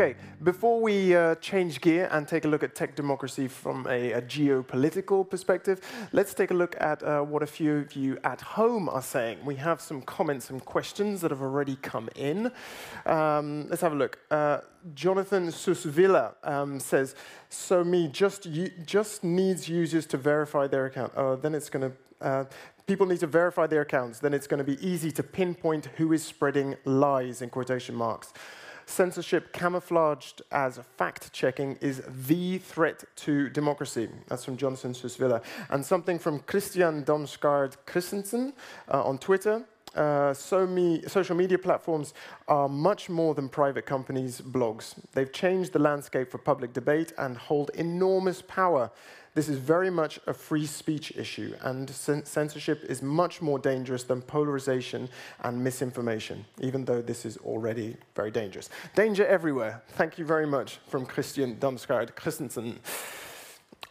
Okay, before we uh, change gear and take a look at tech democracy from a, a geopolitical perspective, let's take a look at uh, what a few of you at home are saying. We have some comments and questions that have already come in. Um, let's have a look. Uh, Jonathan Susvilla um, says, "So me just just needs users to verify their account. Oh, then it's going to." Uh, people need to verify their accounts. Then it's going to be easy to pinpoint who is spreading lies in quotation marks. Censorship camouflaged as fact checking is the threat to democracy. That's from Jonathan Susvilla. And something from Christian Damsgaard Christensen uh, on Twitter. Uh, so me, social media platforms are much more than private companies' blogs. They've changed the landscape for public debate and hold enormous power this is very much a free speech issue, and censorship is much more dangerous than polarization and misinformation, even though this is already very dangerous. Danger everywhere. Thank you very much from Christian Damsgaard Christensen.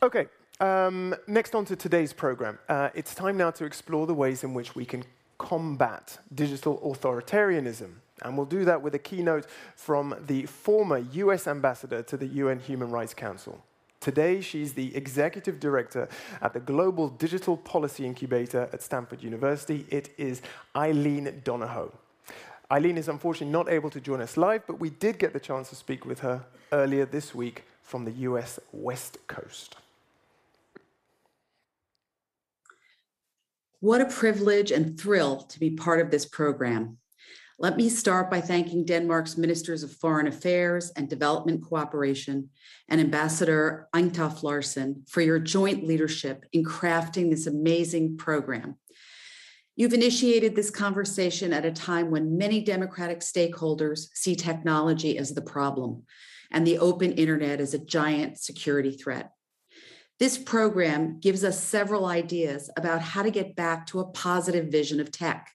Okay, um, next on to today's program. Uh, it's time now to explore the ways in which we can combat digital authoritarianism. And we'll do that with a keynote from the former US ambassador to the UN Human Rights Council. Today, she's the executive director at the Global Digital Policy Incubator at Stanford University. It is Eileen Donahoe. Eileen is unfortunately not able to join us live, but we did get the chance to speak with her earlier this week from the US West Coast. What a privilege and thrill to be part of this program. Let me start by thanking Denmark's Ministers of Foreign Affairs and Development Cooperation and Ambassador Engtoft Larsen for your joint leadership in crafting this amazing program. You've initiated this conversation at a time when many democratic stakeholders see technology as the problem and the open internet as a giant security threat. This program gives us several ideas about how to get back to a positive vision of tech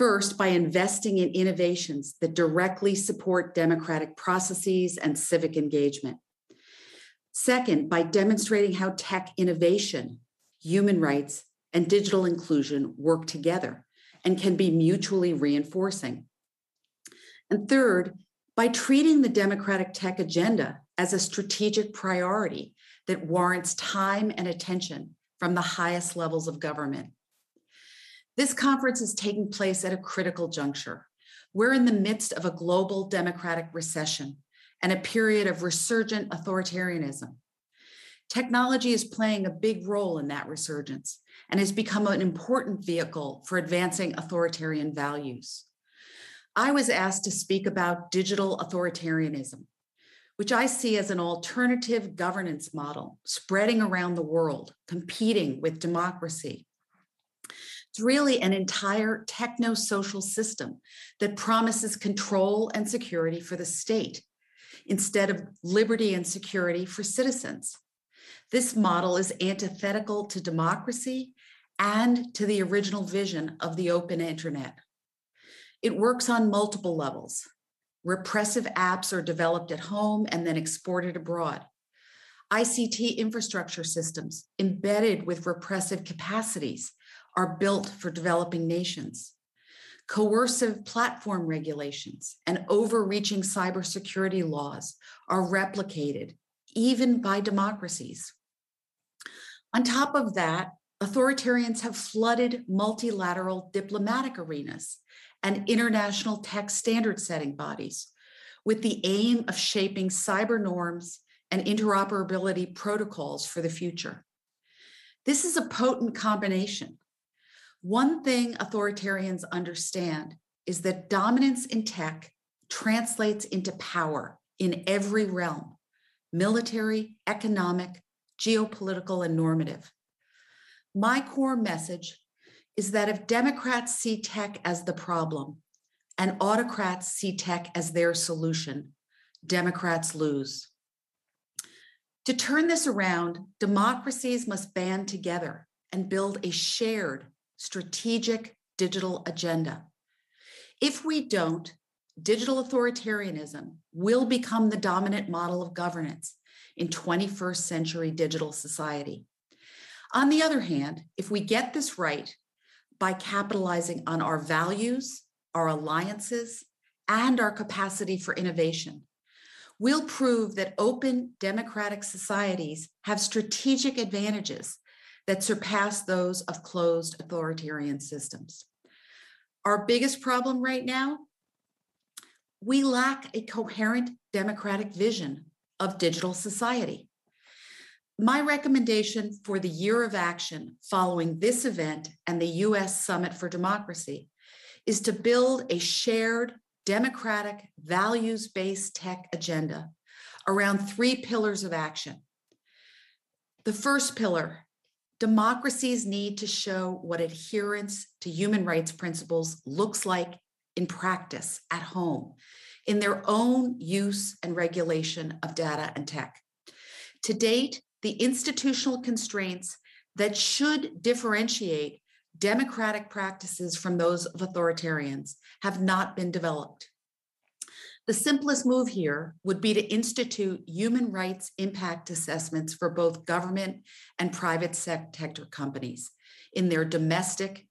First, by investing in innovations that directly support democratic processes and civic engagement. Second, by demonstrating how tech innovation, human rights, and digital inclusion work together and can be mutually reinforcing. And third, by treating the democratic tech agenda as a strategic priority that warrants time and attention from the highest levels of government. This conference is taking place at a critical juncture. We're in the midst of a global democratic recession and a period of resurgent authoritarianism. Technology is playing a big role in that resurgence and has become an important vehicle for advancing authoritarian values. I was asked to speak about digital authoritarianism, which I see as an alternative governance model spreading around the world, competing with democracy it's really an entire techno social system that promises control and security for the state instead of liberty and security for citizens. This model is antithetical to democracy and to the original vision of the open internet. It works on multiple levels. Repressive apps are developed at home and then exported abroad. ICT infrastructure systems embedded with repressive capacities are built for developing nations. Coercive platform regulations and overreaching cybersecurity laws are replicated even by democracies. On top of that, authoritarians have flooded multilateral diplomatic arenas and international tech standard setting bodies with the aim of shaping cyber norms and interoperability protocols for the future. This is a potent combination one thing authoritarians understand is that dominance in tech translates into power in every realm military, economic, geopolitical, and normative. My core message is that if Democrats see tech as the problem and autocrats see tech as their solution, Democrats lose. To turn this around, democracies must band together and build a shared strategic digital agenda. If we don't, digital authoritarianism will become the dominant model of governance in 21st century digital society. On the other hand, if we get this right by capitalizing on our values, our alliances, and our capacity for innovation, We'll prove that open democratic societies have strategic advantages that surpass those of closed authoritarian systems. Our biggest problem right now we lack a coherent democratic vision of digital society. My recommendation for the year of action following this event and the US Summit for Democracy is to build a shared democratic values based tech agenda around three pillars of action. The first pillar democracies need to show what adherence to human rights principles looks like in practice at home in their own use and regulation of data and tech. To date, the institutional constraints that should differentiate democratic practices from those of authoritarians have not been developed. The simplest move here would be to institute human rights impact assessments for both government and private sector companies in their domestic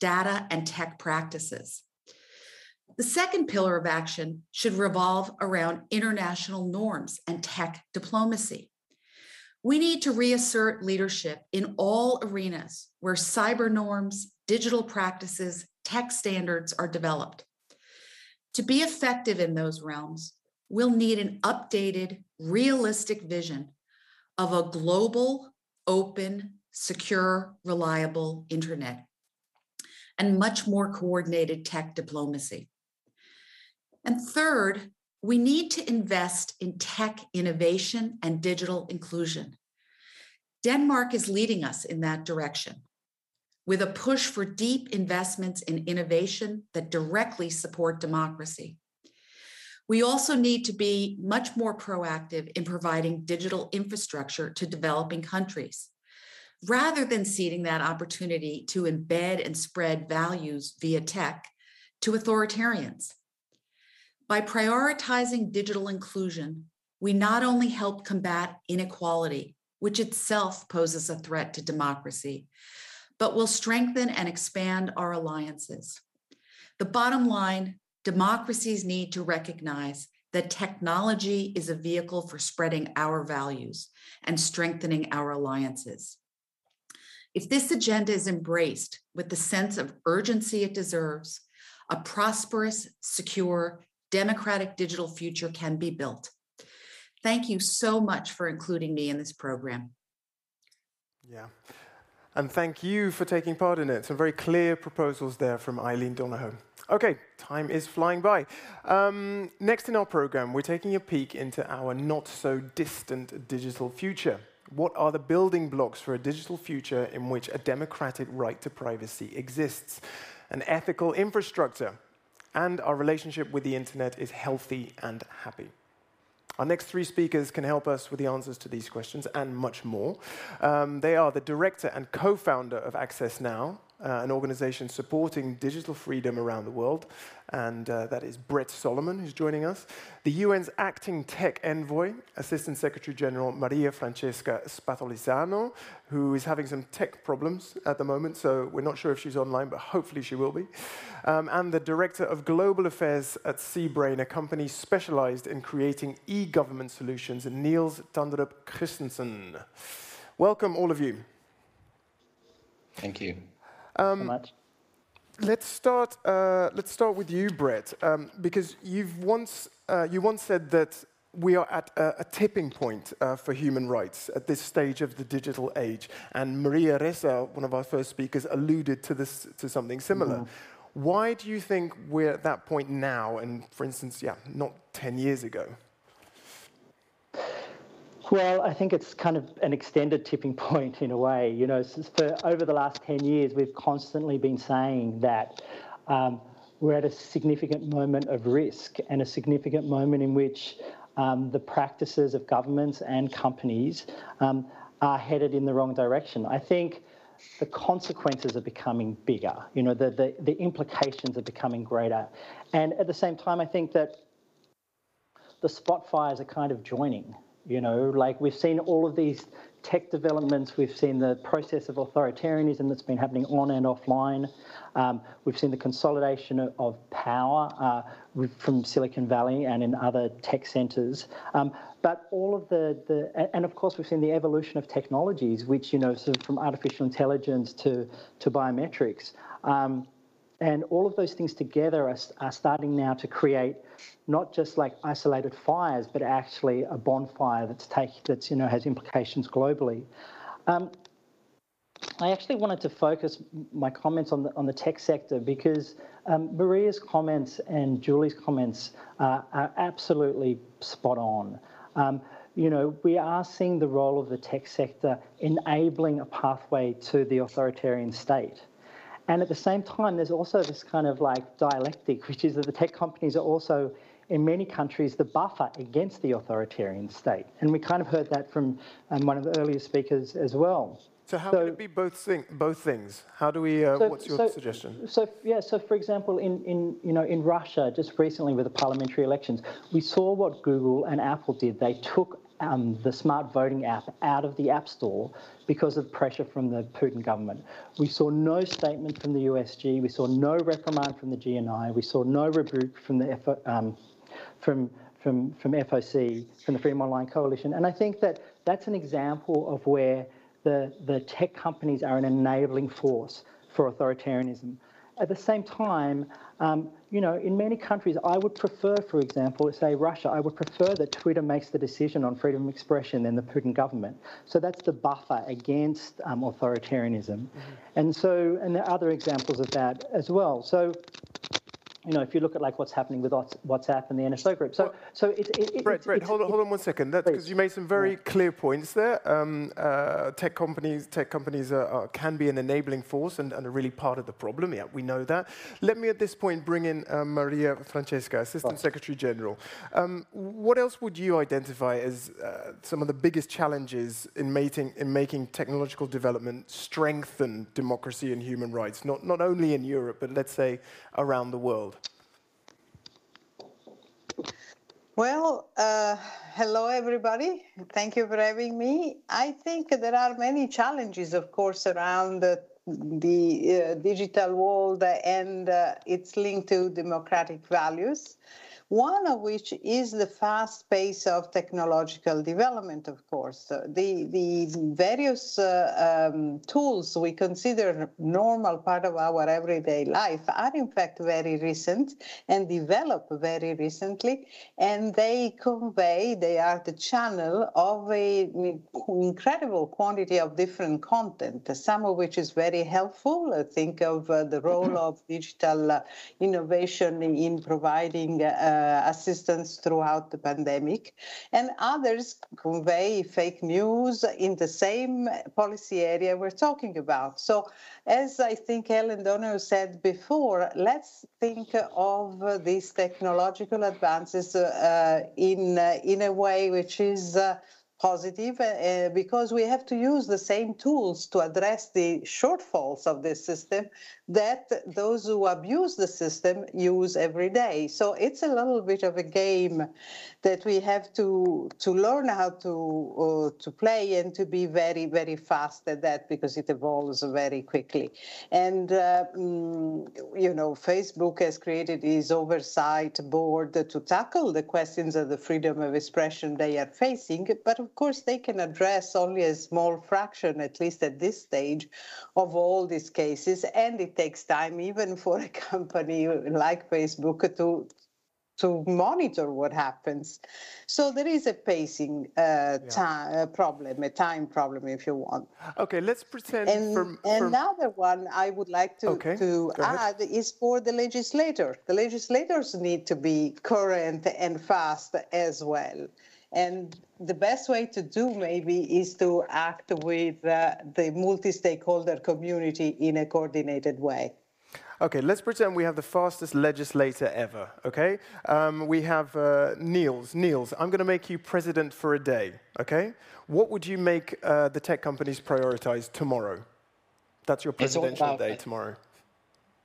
data and tech practices. The second pillar of action should revolve around international norms and tech diplomacy. We need to reassert leadership in all arenas where cyber norms, digital practices, tech standards are developed. To be effective in those realms, we'll need an updated, realistic vision of a global, open, secure, reliable internet and much more coordinated tech diplomacy. And third, we need to invest in tech innovation and digital inclusion. Denmark is leading us in that direction with a push for deep investments in innovation that directly support democracy. We also need to be much more proactive in providing digital infrastructure to developing countries, rather than ceding that opportunity to embed and spread values via tech to authoritarians. By prioritizing digital inclusion, we not only help combat inequality, which itself poses a threat to democracy, but will strengthen and expand our alliances. The bottom line democracies need to recognize that technology is a vehicle for spreading our values and strengthening our alliances. If this agenda is embraced with the sense of urgency it deserves, a prosperous, secure, democratic digital future can be built. Thank you so much for including me in this program. Yeah. And thank you for taking part in it. Some very clear proposals there from Eileen Donahoe. Okay, time is flying by. Um, next in our program, we're taking a peek into our not so distant digital future. What are the building blocks for a digital future in which a democratic right to privacy exists? An ethical infrastructure, and our relationship with the internet is healthy and happy. Our next three speakers can help us with the answers to these questions and much more. Um, they are the director and co founder of Access Now, uh, an organization supporting digital freedom around the world. And uh, that is Brett Solomon, who's joining us. The UN's acting tech envoy, Assistant Secretary General Maria Francesca Spatolisano, who is having some tech problems at the moment, so we're not sure if she's online, but hopefully she will be. Um, and the Director of Global Affairs at Seabrain, a company specialized in creating e government solutions, Niels Tandrup Christensen. Welcome, all of you. Thank you. Um, much. Let's start. Uh, let's start with you, Brett, um, because you've once uh, you once said that we are at a, a tipping point uh, for human rights at this stage of the digital age, and Maria Ressa, one of our first speakers, alluded to this to something similar. Mm. Why do you think we're at that point now, and for instance, yeah, not ten years ago? Well, I think it's kind of an extended tipping point in a way. You know, for over the last 10 years, we've constantly been saying that um, we're at a significant moment of risk and a significant moment in which um, the practices of governments and companies um, are headed in the wrong direction. I think the consequences are becoming bigger. You know, the, the, the implications are becoming greater. And at the same time, I think that the spot fires are kind of joining. You know, like we've seen all of these tech developments. We've seen the process of authoritarianism that's been happening on and offline. Um, we've seen the consolidation of, of power uh, from Silicon Valley and in other tech centres. Um, but all of the, the, and of course we've seen the evolution of technologies, which, you know, sort of from artificial intelligence to, to biometrics. Um, and all of those things together are, are starting now to create not just like isolated fires, but actually a bonfire that's take, that's you know has implications globally. Um, I actually wanted to focus my comments on the on the tech sector because um, Maria's comments and Julie's comments uh, are absolutely spot on. Um, you know, we are seeing the role of the tech sector enabling a pathway to the authoritarian state. And at the same time, there's also this kind of like dialectic, which is that the tech companies are also, in many countries, the buffer against the authoritarian state. And we kind of heard that from um, one of the earlier speakers as well. So how so, can it be both, thing, both things? How do we? Uh, so, what's your so, suggestion? So yeah, so for example, in, in you know in Russia, just recently with the parliamentary elections, we saw what Google and Apple did. They took um, the smart voting app out of the App Store because of pressure from the Putin government. We saw no statement from the USG. We saw no reprimand from the GNI. We saw no rebuke from the um, from from from FOC, from the Freedom Online Coalition. And I think that that's an example of where the the tech companies are an enabling force for authoritarianism. At the same time, um, you know, in many countries, I would prefer, for example, say Russia, I would prefer that Twitter makes the decision on freedom of expression than the Putin government. So that's the buffer against um, authoritarianism. Mm-hmm. And so, and there are other examples of that as well. So you know, if you look at like what's happening with WhatsApp and the NSO group. So, well, so it's it, Brett, Brett, hold on, hold on one second. That's because you made some very yeah. clear points there. Um, uh, tech companies, tech companies are, are, can be an enabling force and, and, are really part of the problem. Yeah, we know that. Let me at this point bring in uh, Maria Francesca, Assistant right. Secretary General. Um, what else would you identify as uh, some of the biggest challenges in making in making technological development strengthen democracy and human rights, not not only in Europe, but let's say around the world? Well, uh, hello everybody. Thank you for having me. I think there are many challenges, of course, around the, the uh, digital world and uh, its link to democratic values one of which is the fast pace of technological development, of course. The, the various uh, um, tools we consider normal part of our everyday life are in fact very recent and developed very recently, and they convey, they are the channel of an incredible quantity of different content, some of which is very helpful. Think of uh, the role of digital uh, innovation in providing uh, assistance throughout the pandemic, and others convey fake news in the same policy area we're talking about. So, as I think Ellen Donahoe said before, let's think of these technological advances uh, in uh, in a way which is uh, positive uh, because we have to use the same tools to address the shortfalls of this system that those who abuse the system use every day. So it's a little bit of a game that we have to to learn how to uh, to play and to be very very fast at that because it evolves very quickly. And uh, mm, you know, Facebook has created its oversight board to tackle the questions of the freedom of expression they are facing, but of course they can address only a small fraction, at least at this stage, of all these cases, and it takes time even for a company like Facebook to to monitor what happens. So there is a pacing uh, yeah. time, uh, problem, a time problem, if you want. Okay, let's pretend. And another one I would like to, okay. to add is for the legislator. The legislators need to be current and fast as well. And the best way to do maybe is to act with uh, the multi stakeholder community in a coordinated way. Okay, let's pretend we have the fastest legislator ever, okay? Um, we have uh, Niels. Niels, I'm going to make you president for a day, okay? What would you make uh, the tech companies prioritize tomorrow? That's your presidential day tomorrow.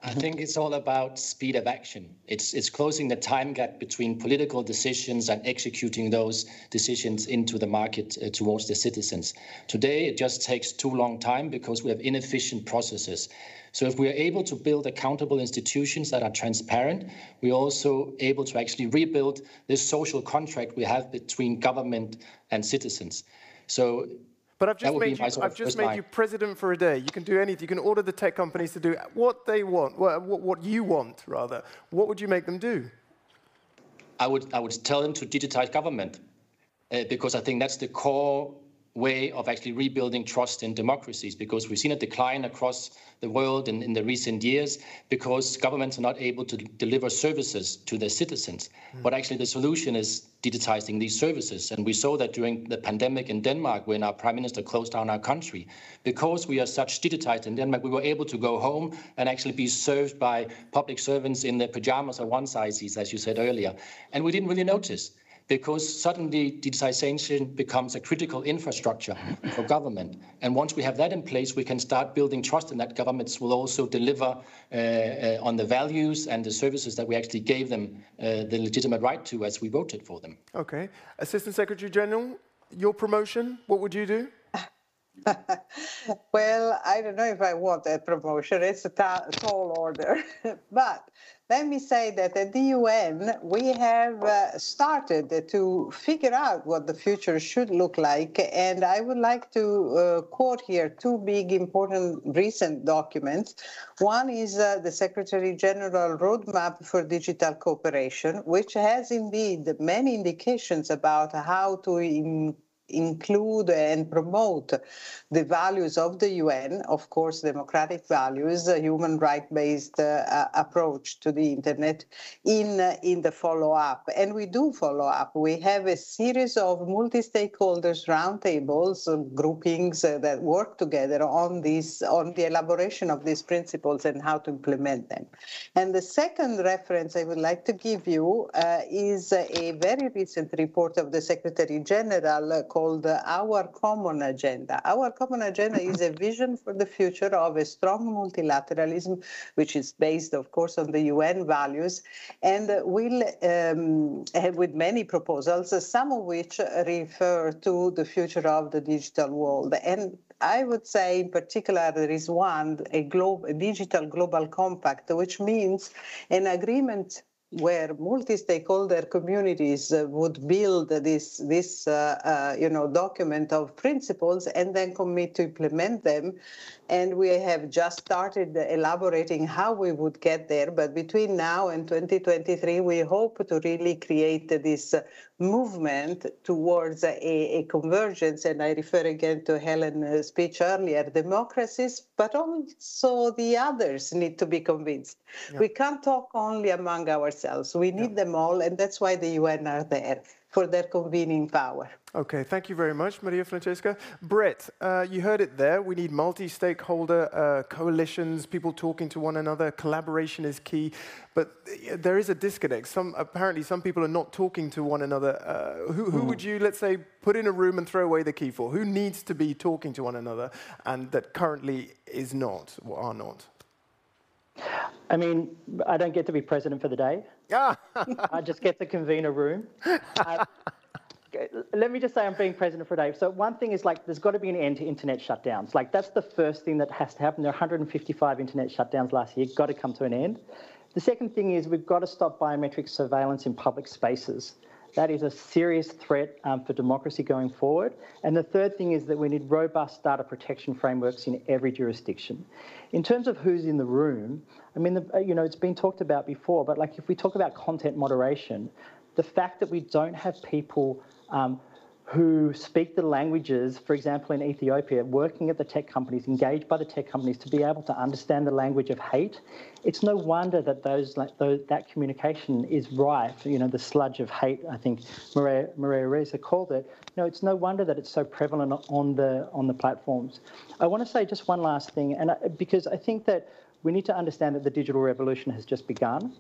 I think it's all about speed of action. It's, it's closing the time gap between political decisions and executing those decisions into the market uh, towards the citizens. Today, it just takes too long time because we have inefficient processes. So if we are able to build accountable institutions that are transparent, we're also able to actually rebuild this social contract we have between government and citizens. So but I've just made, you, I've just made you president for a day. You can do anything. You can order the tech companies to do what they want, what, what you want, rather. What would you make them do? I would, I would tell them to digitize government uh, because I think that's the core way of actually rebuilding trust in democracies because we've seen a decline across the world in, in the recent years because governments are not able to deliver services to their citizens. Mm. But actually, the solution is digitizing these services. And we saw that during the pandemic in Denmark when our prime minister closed down our country. Because we are such digitized in Denmark, we were able to go home and actually be served by public servants in their pajamas or one sizes, as you said earlier. And we didn't really notice because suddenly digitization becomes a critical infrastructure for government. And once we have that in place, we can start building trust in that governments will also deliver uh, uh, on the values and the services that we actually gave them uh, the legitimate right to as we voted for them. Okay. Assistant Secretary General, your promotion, what would you do? well, I don't know if I want that promotion. It's a tall order. but let me say that at the UN, we have uh, started to figure out what the future should look like. And I would like to uh, quote here two big, important recent documents. One is uh, the Secretary General Roadmap for Digital Cooperation, which has indeed many indications about how to include and promote the values of the UN, of course, democratic values, a human right based uh, approach to the internet in, uh, in the follow up. And we do follow up. We have a series of multi stakeholders roundtables, uh, groupings uh, that work together on, these, on the elaboration of these principles and how to implement them. And the second reference I would like to give you uh, is a very recent report of the Secretary General uh, called Our Common Agenda. Our Common Agenda is a vision for the future of a strong multilateralism, which is based, of course, on the UN values, and will um, have with many proposals, some of which refer to the future of the digital world. And I would say, in particular, there is one, a, glo- a digital global compact, which means an agreement where multi-stakeholder communities uh, would build this this uh, uh, you know document of principles and then commit to implement them and we have just started elaborating how we would get there. But between now and 2023, we hope to really create this movement towards a, a convergence. And I refer again to Helen's speech earlier democracies, but also the others need to be convinced. Yeah. We can't talk only among ourselves, we need yeah. them all, and that's why the UN are there for their convening power. Okay, thank you very much, Maria Francesca. Brett, uh, you heard it there. We need multi stakeholder uh, coalitions, people talking to one another. Collaboration is key. But there is a disconnect. Some, apparently, some people are not talking to one another. Uh, who, who mm. would you, let's say, put in a room and throw away the key for? Who needs to be talking to one another and that currently is not or are not? I mean, I don't get to be president for the day. I just get to convene a room. Uh, let me just say I'm being president for a day. So one thing is like there's got to be an end to internet shutdowns. Like that's the first thing that has to happen. There are 155 internet shutdowns last year. Got to come to an end. The second thing is we've got to stop biometric surveillance in public spaces. That is a serious threat um, for democracy going forward. And the third thing is that we need robust data protection frameworks in every jurisdiction. In terms of who's in the room, I mean, the, uh, you know, it's been talked about before, but like if we talk about content moderation, the fact that we don't have people um, who speak the languages, for example, in Ethiopia, working at the tech companies, engaged by the tech companies to be able to understand the language of hate, it's no wonder that those, those that communication is rife. You know, the sludge of hate, I think Maria, Maria Ressa called it. Know, it's no wonder that it's so prevalent on the on the platforms. I want to say just one last thing, and I, because I think that we need to understand that the digital revolution has just begun.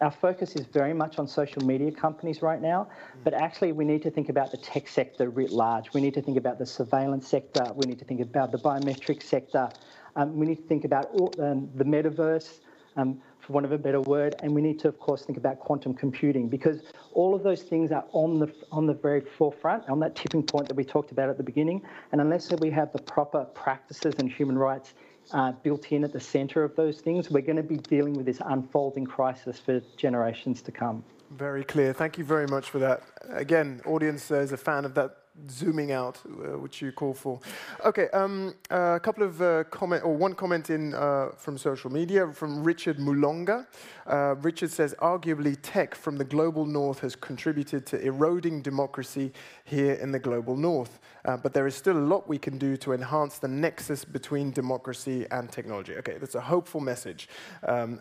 Our focus is very much on social media companies right now, but actually we need to think about the tech sector writ large. We need to think about the surveillance sector. We need to think about the biometric sector. Um, we need to think about all, um, the metaverse. um, for want of a better word. And we need to, of course, think about quantum computing because all of those things are on the on the very forefront, on that tipping point that we talked about at the beginning. And unless we have the proper practices and human rights uh, built in at the centre of those things, we're going to be dealing with this unfolding crisis for generations to come. Very clear. Thank you very much for that. Again, audience uh, is a fan of that zooming out, uh, which you call for. Okay, um, uh, a couple of uh, comment or one comment in uh, from social media from Richard Mulonga. Uh, Richard says, arguably, tech from the global north has contributed to eroding democracy here in the global north. Uh, but there is still a lot we can do to enhance the nexus between democracy and technology. Okay, that's a hopeful message. Um,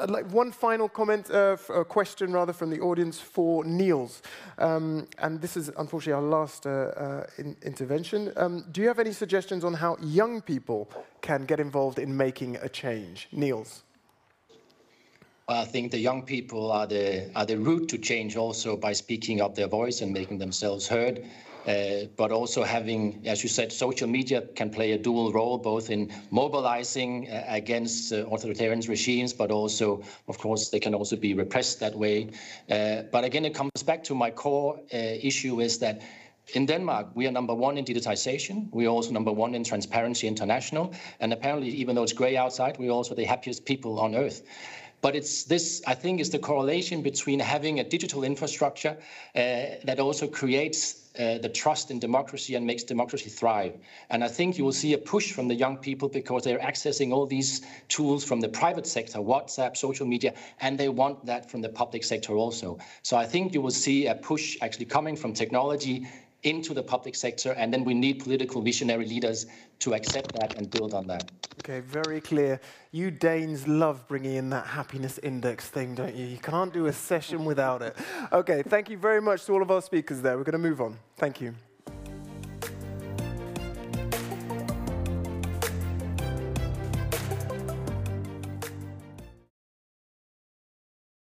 I'd like one final comment, a question rather, from the audience for Niels. Um, and this is unfortunately our last uh, in intervention. Um, do you have any suggestions on how young people can get involved in making a change? Niels. I think the young people are the are the route to change also by speaking up their voice and making themselves heard. Uh, but also having, as you said, social media can play a dual role, both in mobilizing uh, against uh, authoritarian regimes, but also, of course, they can also be repressed that way. Uh, but again, it comes back to my core uh, issue is that in Denmark, we are number one in digitization. We are also number one in Transparency International. And apparently, even though it's gray outside, we're also the happiest people on earth. But it's this, I think, is the correlation between having a digital infrastructure uh, that also creates uh, the trust in democracy and makes democracy thrive. And I think you will see a push from the young people because they're accessing all these tools from the private sector, WhatsApp, social media, and they want that from the public sector also. So I think you will see a push actually coming from technology into the public sector, and then we need political visionary leaders to accept that and build on that. Okay, very clear. You Danes love bringing in that happiness index thing, don't you? You can't do a session without it. Okay, thank you very much to all of our speakers there. We're going to move on. Thank you.